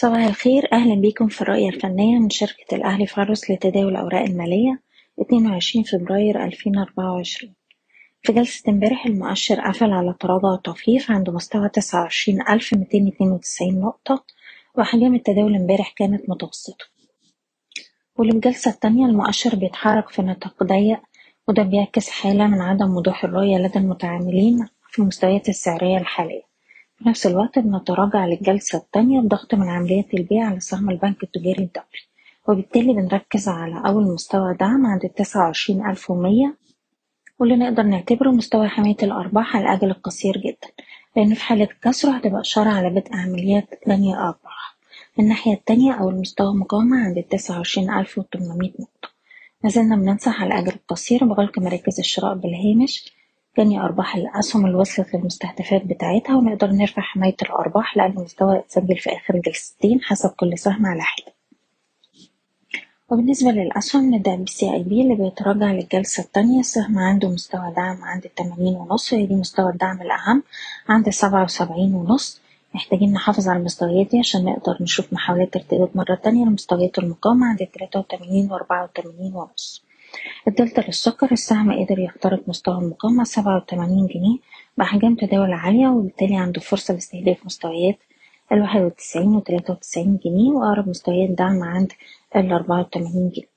صباح الخير. أهلا بيكم في الرؤية الفنية من شركة الأهلي فارس لتداول الأوراق المالية 22 فبراير 2024 في جلسة امبارح المؤشر قفل على تراجع طفيف عند مستوى 29292 نقطة وأحجام التداول امبارح كانت متوسطة. وللجلسة التانية المؤشر بيتحرك في نطاق ضيق وده بيعكس حالة من عدم وضوح الرؤية لدى المتعاملين في المستويات السعرية الحالية. في نفس الوقت بنتراجع للجلسة التانية بضغط من عمليات البيع على سهم البنك التجاري الدولي. وبالتالي بنركز على أول مستوى دعم عند التسعة وعشرين ألف ومية واللي نقدر نعتبره مستوى حماية الأرباح على الأجل القصير جدا لأن في حالة كسره هتبقى إشارة على بدء عمليات بني أرباح. الناحية التانية أول مستوى مقاومة عند التسعة وعشرين ألف وتمنمية نقطة. مازلنا بننصح على الأجل القصير بغلق مراكز الشراء بالهامش جني أرباح الأسهم اللي وصلت للمستهدفات بتاعتها ونقدر نرفع حماية الأرباح لأقل مستوى اتسجل في آخر جلستين حسب كل سهم على حدة. وبالنسبة للأسهم نبدأ بالسي أي بي اللي بيتراجع للجلسة التانية. السهم عنده مستوى دعم عند التمانين ونص وهي دي مستوى الدعم الأهم عند سبعة وسبعين ونص. محتاجين نحافظ على المستويات دي عشان نقدر نشوف محاولات ارتداد مرة تانية لمستويات المقاومة عند تلاتة وتمانين وأربعة وتمانين ونص. الدلتا للسكر السهم قدر يخترق مستوى المقاومة سبعة وتمانين جنيه بأحجام تداول عالية وبالتالي عنده فرصة لاستهداف مستويات الواحد وتسعين وتلاتة وتسعين جنيه وأقرب مستويات دعم عند الأربعة وتمانين جنيه.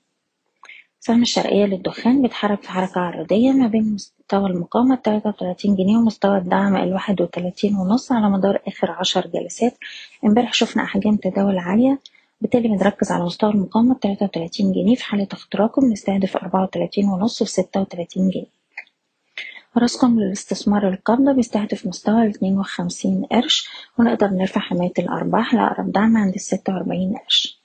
سهم الشرقية للدخان بيتحرك في حركة عرضية ما بين مستوى المقاومة التلاتة وتلاتين جنيه ومستوى الدعم الواحد وتلاتين ونص على مدار آخر عشر جلسات. امبارح شفنا أحجام تداول عالية بالتالي بنركز على مستوى المقاومة بتلاتة وتلاتين جنيه في حالة اختراقه بنستهدف أربعة وتلاتين ونص وستة وتلاتين جنيه. راسكم للاستثمار القابضة بيستهدف مستوى الاتنين وخمسين قرش ونقدر نرفع حماية الأرباح لأقرب دعم عند الستة وأربعين قرش.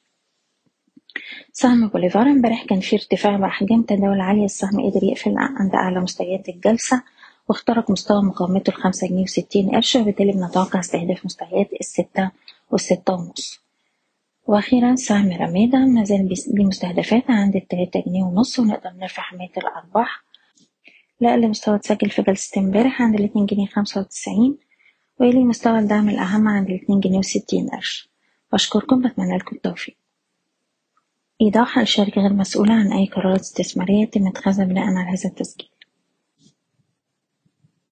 سهم بوليفار امبارح كان فيه ارتفاع بأحجام تداول عالية السهم قدر يقفل عند أعلى مستويات الجلسة واخترق مستوى مقاومته الخمسة جنيه وستين قرش وبالتالي بنتوقع استهداف مستويات الستة والستة ونص. وأخيرا سهم رمادة مازال ليه مستهدفات عند التلاتة جنيه ونص ونقدر نرفع حماية الأرباح. لأقل مستوى اتسجل في جلسة امبارح عند الاتنين جنيه خمسة وتسعين ويلي مستوى الدعم الأهم عند الاتنين جنيه وستين قرش. بشكركم بتمنى لكم التوفيق. إيضاح الشركة غير مسؤولة عن أي قرارات استثمارية يتم اتخاذها بناء على هذا التسجيل.